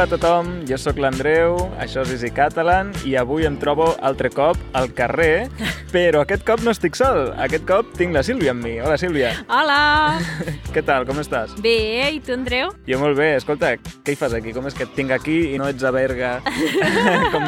Hola a tothom, jo sóc l'Andreu, això és Easy Catalan i avui em trobo altre cop al carrer, però aquest cop no estic sol, aquest cop tinc la Sílvia amb mi. Hola Sílvia. Hola! Què tal, com estàs? Bé, i tu, Andreu? Jo molt bé, escolta, què hi fas aquí? Com és que et tinc aquí i no ets a Berga com,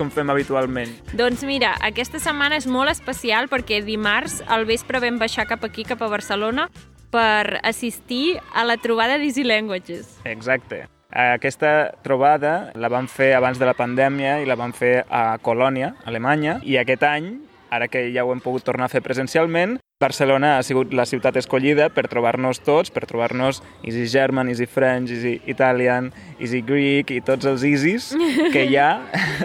com fem habitualment? Doncs mira, aquesta setmana és molt especial perquè dimarts al vespre vam baixar cap aquí, cap a Barcelona, per assistir a la trobada d'Easy Languages. Exacte. Aquesta trobada la vam fer abans de la pandèmia i la vam fer a Colònia, Alemanya, i aquest any, ara que ja ho hem pogut tornar a fer presencialment, Barcelona ha sigut la ciutat escollida per trobar-nos tots, per trobar-nos Easy German, Easy French, Easy Italian, Easy Greek i tots els Easys que hi ha,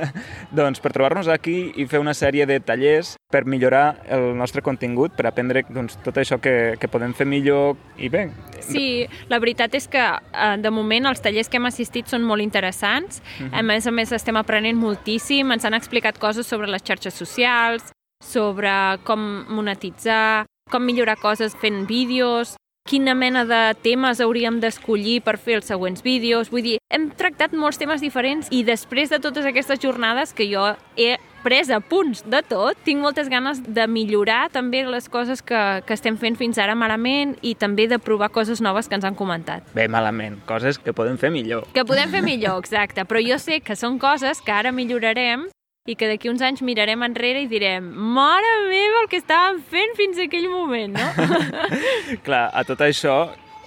doncs per trobar-nos aquí i fer una sèrie de tallers per millorar el nostre contingut, per aprendre doncs, tot això que, que podem fer millor i bé. Sí, la veritat és que eh, de moment els tallers que hem assistit són molt interessants. Uh -huh. A més a més estem aprenent moltíssim, ens han explicat coses sobre les xarxes socials, sobre com monetitzar, com millorar coses fent vídeos, quina mena de temes hauríem d'escollir per fer els següents vídeos. Vull dir, hem tractat molts temes diferents i després de totes aquestes jornades que jo he pres a punts de tot, tinc moltes ganes de millorar també les coses que, que estem fent fins ara malament i també de provar coses noves que ens han comentat. Bé, malament, coses que podem fer millor. Que podem fer millor, exacte, però jo sé que són coses que ara millorarem i que d'aquí uns anys mirarem enrere i direm mare meva, el que estàvem fent fins a aquell moment, no? Clar, a tot això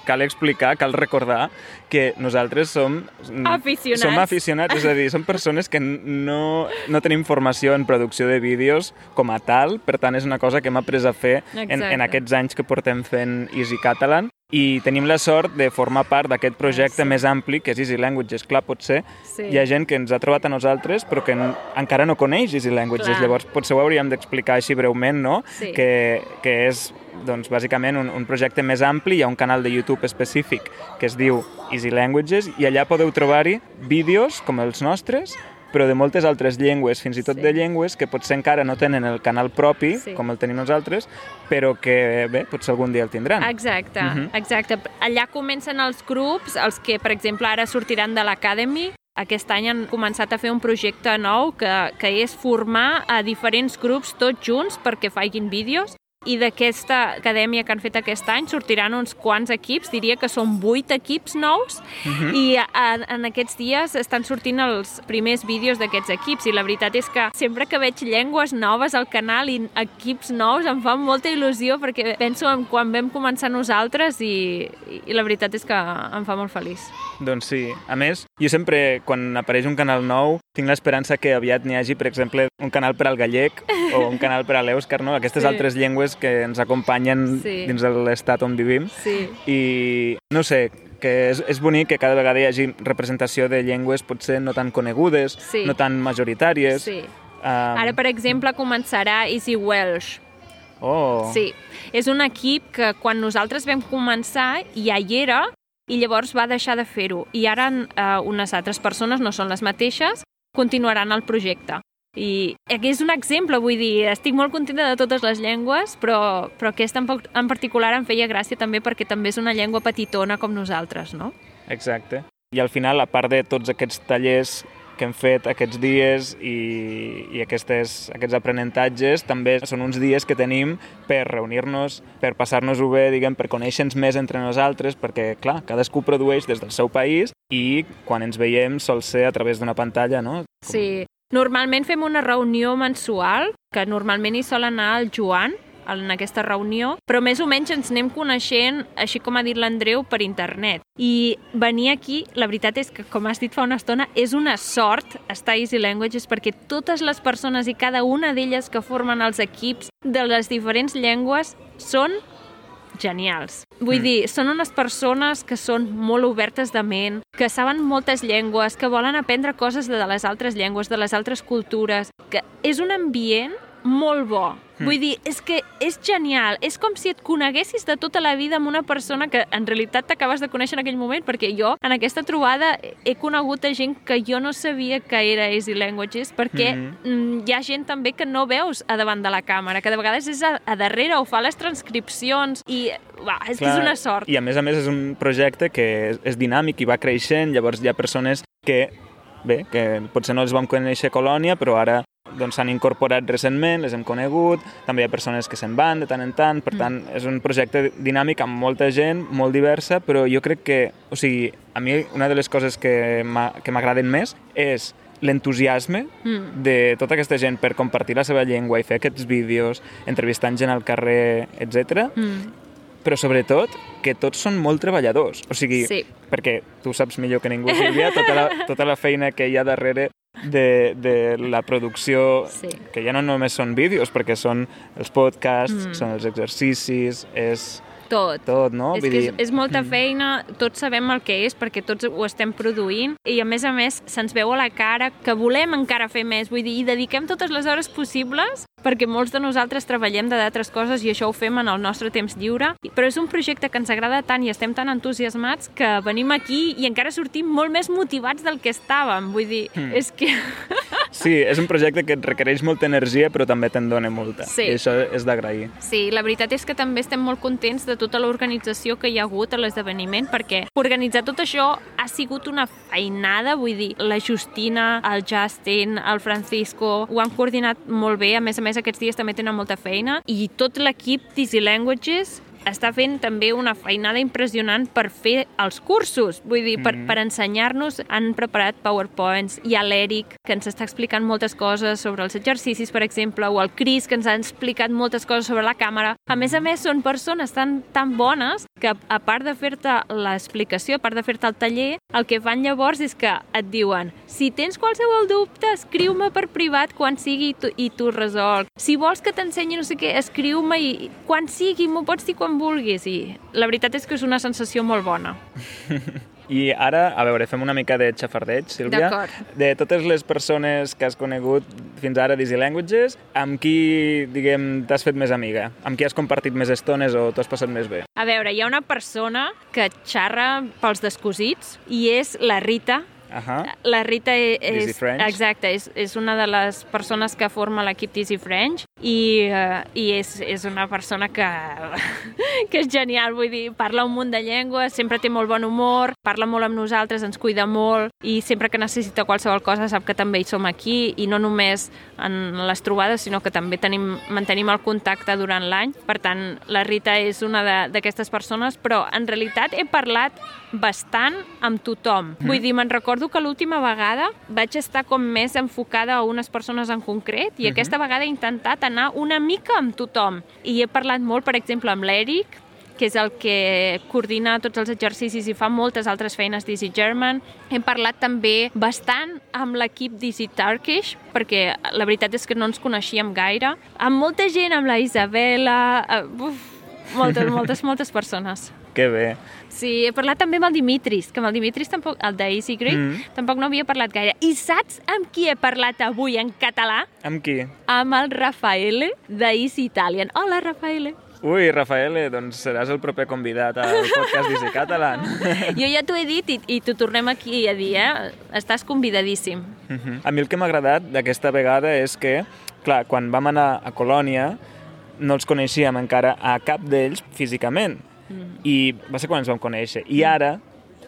cal explicar, cal recordar que nosaltres som... Aficionats. Som aficionats, és a dir, som persones que no, no tenim formació en producció de vídeos com a tal, per tant és una cosa que hem après a fer en, en aquests anys que portem fent Easy Catalan i tenim la sort de formar part d'aquest projecte sí. més ampli que és Easy Languages. Clar, potser sí. hi ha gent que ens ha trobat a nosaltres però que encara no coneix Easy Languages, Clar. llavors potser ho hauríem d'explicar així breument, no? Sí. Que, que és doncs, bàsicament un, un projecte més ampli, hi ha un canal de YouTube específic que es diu Easy Languages i allà podeu trobar-hi vídeos com els nostres però de moltes altres llengües, fins i tot sí. de llengües que potser encara no tenen el canal propi, sí. com el tenim nosaltres, però que, bé, potser algun dia el tindran. Exacte, uh -huh. exacte. Allà comencen els grups, els que, per exemple, ara sortiran de l'Academy, aquest any han començat a fer un projecte nou que, que és formar a diferents grups tots junts perquè facin vídeos i d'aquesta acadèmia que han fet aquest any sortiran uns quants equips, diria que són vuit equips nous, uh -huh. i en, en aquests dies estan sortint els primers vídeos d'aquests equips, i la veritat és que sempre que veig llengües noves al canal i equips nous em fa molta il·lusió perquè penso en quan vam començar nosaltres i, i la veritat és que em fa molt feliç. Doncs sí. A més, jo sempre, quan apareix un canal nou, tinc l'esperança que aviat n'hi hagi, per exemple, un canal per al gallec o un canal per a l'èuscar, no? Aquestes sí. altres llengües que ens acompanyen sí. dins de l'estat on vivim. Sí. I, no sé, que és, és bonic que cada vegada hi hagi representació de llengües potser no tan conegudes, sí. no tan majoritàries. Sí. Um... Ara, per exemple, començarà Easy Welsh. Oh. Sí. És un equip que quan nosaltres vam començar ja hi era i llavors va deixar de fer-ho. I ara uh, unes altres persones, no són les mateixes, continuaran el projecte. I aquí és un exemple, vull dir, estic molt contenta de totes les llengües, però, però aquesta en, en particular em feia gràcia també perquè també és una llengua petitona com nosaltres, no? Exacte. I al final, a part de tots aquests tallers que hem fet aquests dies i, i aquestes, aquests aprenentatges també són uns dies que tenim per reunir-nos, per passar-nos-ho bé, diguem, per conèixer-nos més entre nosaltres, perquè, clar, cadascú produeix des del seu país i quan ens veiem sol ser a través d'una pantalla, no? Sí, Normalment fem una reunió mensual, que normalment hi sol anar el Joan, en aquesta reunió, però més o menys ens anem coneixent, així com ha dit l'Andreu, per internet. I venir aquí, la veritat és que, com has dit fa una estona, és una sort estar a Easy Languages perquè totes les persones i cada una d'elles que formen els equips de les diferents llengües són genials. Vull mm. dir, són unes persones que són molt obertes de ment, que saben moltes llengües, que volen aprendre coses de les altres llengües, de les altres cultures, que és un ambient molt bo. Mm. Vull dir, és que és genial. És com si et coneguessis de tota la vida amb una persona que en realitat t'acabes de conèixer en aquell moment, perquè jo en aquesta trobada he conegut a gent que jo no sabia que era Easy Languages, perquè mm -hmm. hi ha gent també que no veus a davant de la càmera, que de vegades és a, a darrere o fa les transcripcions i va, és Clar, que és una sort. I a més a més és un projecte que és, és dinàmic i va creixent, llavors hi ha persones que bé, que potser no els vam conèixer a Colònia, però ara doncs s'han incorporat recentment, les hem conegut, també hi ha persones que se'n van de tant en tant, per mm. tant, és un projecte dinàmic amb molta gent, molt diversa, però jo crec que, o sigui, a mi una de les coses que m'agraden més és l'entusiasme mm. de tota aquesta gent per compartir la seva llengua i fer aquests vídeos, entrevistant gent al carrer, etc. Mm però sobretot que tots són molt treballadors. O sigui, sí. perquè tu saps millor que ningú, Sílvia, tota la, tota la feina que hi ha darrere de, de la producció, sí. que ja no només són vídeos, perquè són els podcasts, mm. són els exercicis, és tot. Tot, no? És Vull que dir... és, és molta feina, tots sabem el que és perquè tots ho estem produint i a més a més se'ns veu a la cara que volem encara fer més, vull dir, i dediquem totes les hores possibles perquè molts de nosaltres treballem de d'altres coses i això ho fem en el nostre temps lliure, però és un projecte que ens agrada tant i estem tan entusiasmats que venim aquí i encara sortim molt més motivats del que estàvem, vull dir, mm. és que... Sí, és un projecte que et requereix molta energia però també te'n dona molta sí. i això és d'agrair. Sí, la veritat és que també estem molt contents de tota l'organització que hi ha hagut a l'esdeveniment, perquè organitzar tot això ha sigut una feinada, vull dir, la Justina, el Justin, el Francisco, ho han coordinat molt bé, a més a més aquests dies també tenen molta feina, i tot l'equip d'Easy Languages està fent també una feinada impressionant per fer els cursos, vull dir, per, mm -hmm. per ensenyar-nos. Han preparat PowerPoints, hi ha l'Eric, que ens està explicant moltes coses sobre els exercicis, per exemple, o el Cris, que ens ha explicat moltes coses sobre la càmera. A més a més, són persones tan, tan bones que, a part de fer-te l'explicació, a part de fer-te el taller, el que fan llavors és que et diuen si tens qualsevol dubte, escriu-me per privat quan sigui i tu, i tu resolc. Si vols que t'ensenyi no sé què, escriu-me i quan sigui, m'ho pots dir quan quan vulguis i la veritat és que és una sensació molt bona. I ara, a veure, fem una mica de xafardeig, Sílvia. De totes les persones que has conegut fins ara d'Easy Languages, amb qui, diguem, t'has fet més amiga? Amb qui has compartit més estones o t'has passat més bé? A veure, hi ha una persona que xarra pels descosits i és la Rita, Uh -huh. La Rita és, exacte, és, és una de les persones que forma l'equip d'Easy French i, uh, i és, és una persona que, que és genial, vull dir, parla un munt de llengües, sempre té molt bon humor, parla molt amb nosaltres, ens cuida molt i sempre que necessita qualsevol cosa sap que també hi som aquí i no només en les trobades, sinó que també tenim, mantenim el contacte durant l'any. Per tant, la Rita és una d'aquestes persones, però en realitat he parlat bastant amb tothom. Mm. Vull dir, me'n recordo que l'última vegada vaig estar com més enfocada a unes persones en concret i mm -hmm. aquesta vegada he intentat anar una mica amb tothom. I he parlat molt, per exemple, amb l'Eric, que és el que coordina tots els exercicis i fa moltes altres feines d'Easy German. Hem parlat també bastant amb l'equip d'Easy Turkish, perquè la veritat és que no ens coneixíem gaire. Amb molta gent, amb la Isabela... Uh, uf, moltes, moltes, moltes persones. Que bé. Sí, he parlat també amb el Dimitris, que amb el Dimitris tampoc, el d'Easy Greek, mm. tampoc no havia parlat gaire. I saps amb qui he parlat avui en català? Amb qui? Amb el Rafaele d'Easy Italian. Hola, Rafaele. Ui, Rafaele, doncs seràs el proper convidat al podcast d'Easy Catalan. jo ja t'ho he dit i, i t'ho tornem aquí a dir, eh? Estàs convidadíssim. Uh mhm. -huh. A mi el que m'ha agradat d'aquesta vegada és que, clar, quan vam anar a Colònia, no els coneixíem encara a cap d'ells físicament. I va ser quan ens vam conèixer. I ara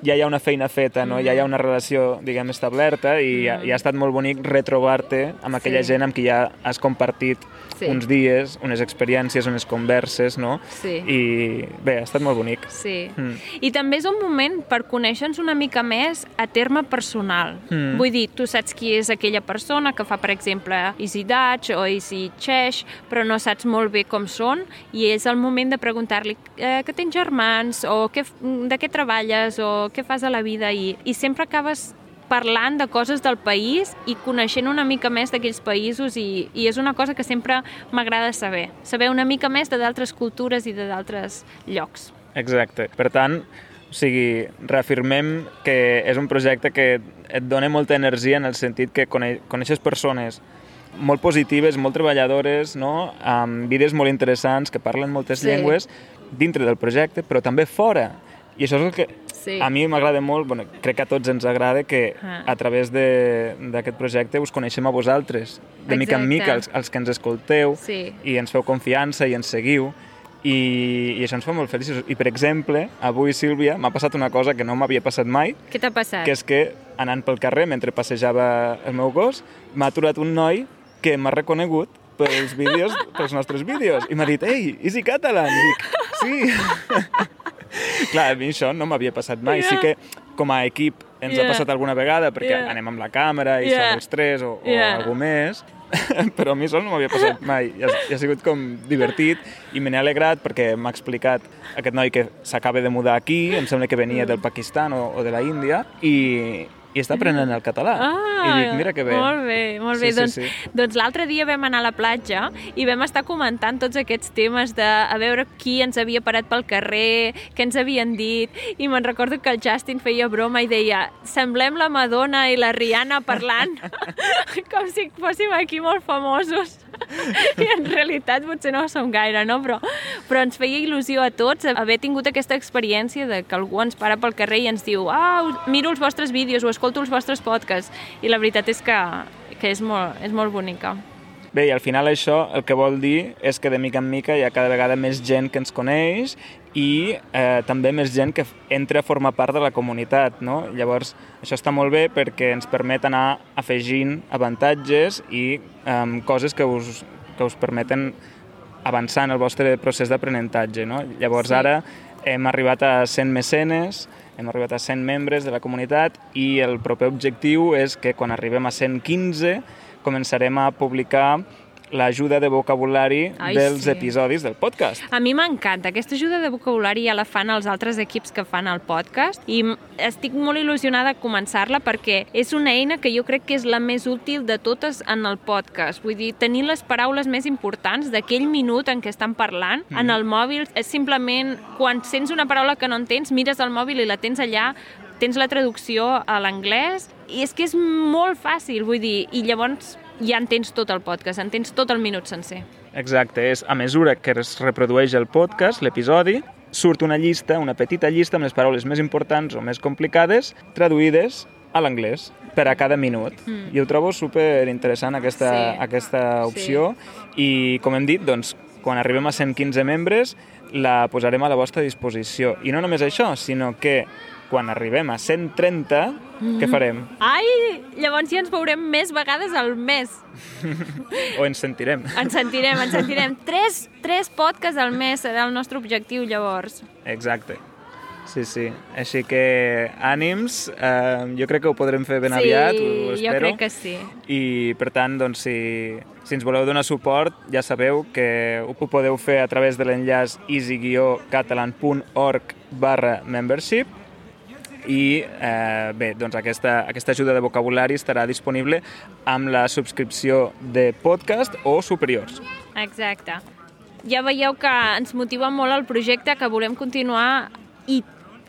ja hi ha una feina feta, no? Mm. ja hi ha una relació, diguem, establerta i, mm. i ha estat molt bonic retrobar-te amb aquella sí. gent amb qui ja has compartit sí. uns dies, unes experiències, unes converses, no? Sí. I bé, ha estat molt bonic. Sí. Mm. I també és un moment per conèixer-nos una mica més a terme personal. Mm. Vull dir, tu saps qui és aquella persona que fa, per exemple, Easy Dutch o Easy Chesh, però no saps molt bé com són i és el moment de preguntar-li eh, que tens germans o que, de què treballes o què fas a la vida i, i sempre acabes parlant de coses del país i coneixent una mica més d'aquells països i, i és una cosa que sempre m'agrada saber, saber una mica més de d'altres cultures i de d'altres llocs. Exacte. Per tant, o sigui, reafirmem que és un projecte que et dona molta energia en el sentit que coneixes persones molt positives, molt treballadores, no? amb vídeos molt interessants que parlen moltes Sí. llengües dintre del projecte, però també fora. I això és el que Sí. a mi m'agrada molt, bueno, crec que a tots ens agrada que Ah. a través de- d'aquest projecte us coneixem a vosaltres, de mica en Exacte. mica, els, els que ens escolteu Sí. i ens feu confiança i ens seguiu i, i això ens fa molt feliços. I, per exemple, avui, Sílvia, m'ha passat una cosa que no m'havia passat mai, Què t'ha passat? que és que anant pel carrer, mentre passejava el meu gos, m'ha aturat un noi que m'ha reconegut pels vídeos, pels nostres vídeos, i m'ha dit, ei, Easy Catalan! I dic, sí! Clar, a mi això no m'havia passat mai. Yeah. Sí que com a equip ens Yeah. ha passat alguna vegada, perquè Yeah. anem amb la càmera i Yeah. som els tres o, o Yeah. algú més, però a mi sol no m'havia passat mai. I ha, i ha sigut com divertit i me n'he alegrat perquè m'ha explicat aquest noi que s'acaba de mudar aquí, em sembla que venia del Pakistan o, o de la Índia, i, i està aprenent el català. Ah, I dic, mira que bé. Molt bé, molt Sí, bé. sí, doncs sí. doncs l'altre dia vam anar a la platja i vam estar comentant tots aquests temes de a veure qui ens havia parat pel carrer, què ens havien dit, i me'n recordo que el Justin feia broma i deia semblem la Madonna i la Rihanna parlant com si fóssim aquí molt famosos. I en realitat potser no ho som gaire, no? Però, però ens feia il·lusió a tots haver tingut aquesta experiència de que algú ens para pel carrer i ens diu ah, miro els vostres vídeos o escolto els vostres podcasts. I la veritat és que, que és, molt, és molt bonica. Bé, i al final això el que vol dir és que de mica en mica hi ha cada vegada més gent que ens coneix i eh, també més gent que entra a formar part de la comunitat, no? Llavors, això està molt bé perquè ens permet anar afegint avantatges i eh, coses que us, que us permeten avançar en el vostre procés d'aprenentatge, no? Llavors, Sí. ara hem arribat a 100 mecenes, hem arribat a 100 membres de la comunitat i el proper objectiu és que quan arribem a 115 començarem a publicar l'ajuda de vocabulari Ai, dels sí. episodis del podcast. A mi m'encanta. Aquesta ajuda de vocabulari ja la fan els altres equips que fan el podcast i estic molt il·lusionada a començar-la perquè és una eina que jo crec que és la més útil de totes en el podcast. Vull dir, tenir les paraules més importants d'aquell minut en què estan parlant mm. en el mòbil és simplement quan sents una paraula que no entens, mires el mòbil i la tens allà, tens la traducció a l'anglès i és que és molt fàcil, vull dir, i llavors ja entens tot el podcast, entens tot el minut sencer. Exacte, és a mesura que es reprodueix el podcast, l'episodi, surt una llista, una petita llista amb les paraules més importants o més complicades traduïdes a l'anglès per a cada minut. Mm. I ho trobo super interessant aquesta, Sí. aquesta opció i com hem dit, doncs, quan arribem a 115 membres la posarem a la vostra disposició. I no només això, sinó que quan arribem a 130, mm. què farem? Ai, llavors ja ens veurem més vegades al mes. O ens sentirem. Ens sentirem, ens sentirem. Tres, tres podcasts al mes serà el nostre objectiu, llavors. Exacte. Sí, sí. Així que ànims, eh, jo crec que ho podrem fer ben sí, aviat, ho jo espero. crec que sí. I, per tant, doncs, si, si ens voleu donar suport, ja sabeu que ho podeu fer a través de l'enllaç easy-catalan.org barra membership i eh, bé, doncs aquesta, aquesta ajuda de vocabulari estarà disponible amb la subscripció de podcast o superiors. Exacte. Ja veieu que ens motiva molt el projecte, que volem continuar i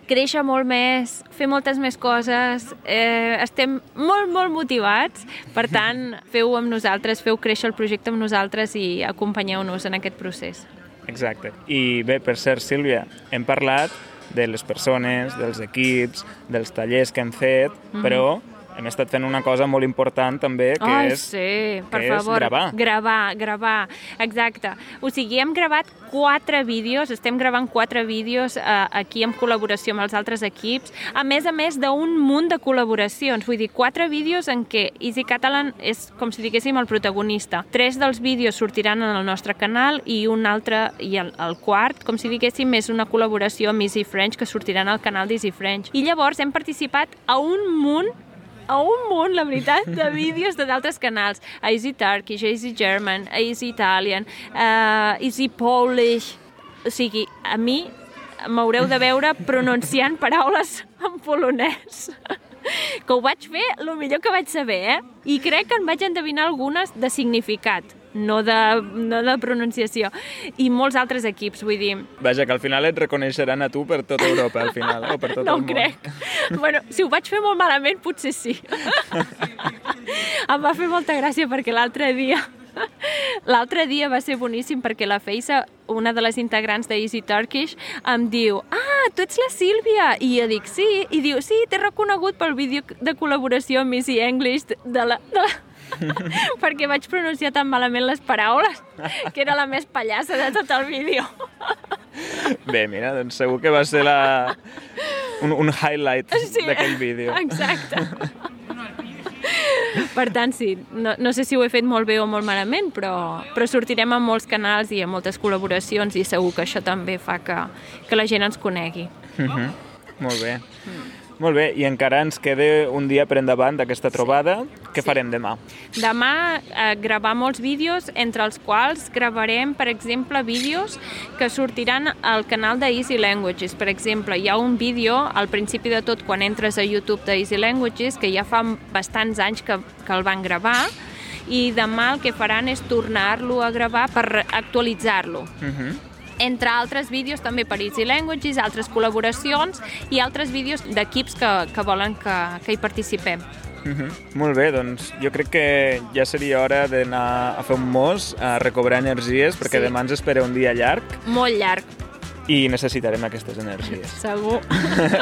créixer molt més, fer moltes més coses, eh, estem molt, molt motivats, per tant, feu amb nosaltres, feu créixer el projecte amb nosaltres i acompanyeu-nos en aquest procés. Exacte. I bé, per cert, Sílvia, hem parlat de les persones, dels equips, dels tallers que hem fet, mm. -hmm. però hem estat fent una cosa molt important també, que Ai, és sí, per que és favor. gravar. Gravar, gravar, exacte. O sigui, hem gravat quatre vídeos, estem gravant quatre vídeos eh, aquí en col·laboració amb els altres equips, a més a més d'un munt de col·laboracions, vull dir, quatre vídeos en què Easy Catalan és com si diguéssim el protagonista. Tres dels vídeos sortiran en el nostre canal i un altre, i el, el quart, com si diguéssim, és una col·laboració amb Easy French que sortiran al canal d'Easy French. I llavors hem participat a un munt a un munt, la veritat, de vídeos de d'altres canals. Easy Turkish, Easy German, Easy Italian, a Easy Polish... O sigui, a mi m'haureu de veure pronunciant paraules en polonès. Que ho vaig fer el millor que vaig saber, eh? I crec que en vaig endevinar algunes de significat, no de, no de pronunciació. I molts altres equips, vull dir, Vaja, que al final et reconeixeran a tu per tota Europa, al final, o per tot no el món. crec. Bueno, si ho vaig fer molt malament, potser sí. em va fer molta gràcia perquè l'altre dia L'altre dia va ser boníssim perquè la Feisa, una de les integrants de Easy Turkish, em diu ah, tu ets la Sílvia! I jo dic sí, i diu sí, t'he reconegut pel vídeo de col·laboració amb Easy English de la... De la... perquè vaig pronunciar tan malament les paraules que era la més pallassa de tot el vídeo. Bé, mira, doncs segur que va ser la... un, un highlight sí, d'aquell vídeo. Exacte. Per tant, sí, no, no sé si ho he fet molt bé o molt malament, però, però sortirem a molts canals i a moltes col·laboracions i segur que això també fa que, que la gent ens conegui. Mm -hmm. Molt bé. Mm. Molt bé, i encara ens queda un dia per endavant d'aquesta trobada. Sí. Què sí. farem demà? Demà eh, gravar molts vídeos, entre els quals gravarem, per exemple, vídeos que sortiran al canal de Easy Languages. Per exemple, hi ha un vídeo al principi de tot, quan entres a YouTube de Easy Languages, que ja fa bastants anys que, que el van gravar, i demà el que faran és tornar-lo a gravar per actualitzar-lo. Uh mhm. -huh entre altres vídeos també per Easy Languages, altres col·laboracions i altres vídeos d'equips que, que volen que, que hi participem. Uh mhm. -huh. Molt bé, doncs jo crec que ja seria hora d'anar a fer un mos, a recobrar energies, perquè sí. demà ens espera un dia llarg. Molt llarg. I necessitarem aquestes energies. Segur.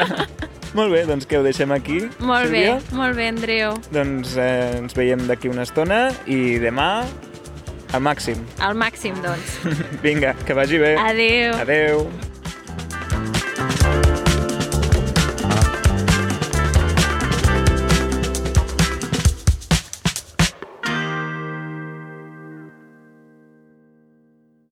molt bé, doncs que ho deixem aquí, Molt Sílvia. bé, molt bé, Andreu. Doncs eh, ens veiem d'aquí una estona i demà al màxim. Al màxim, doncs. Vinga, que vagi bé. Adeu. Adeu.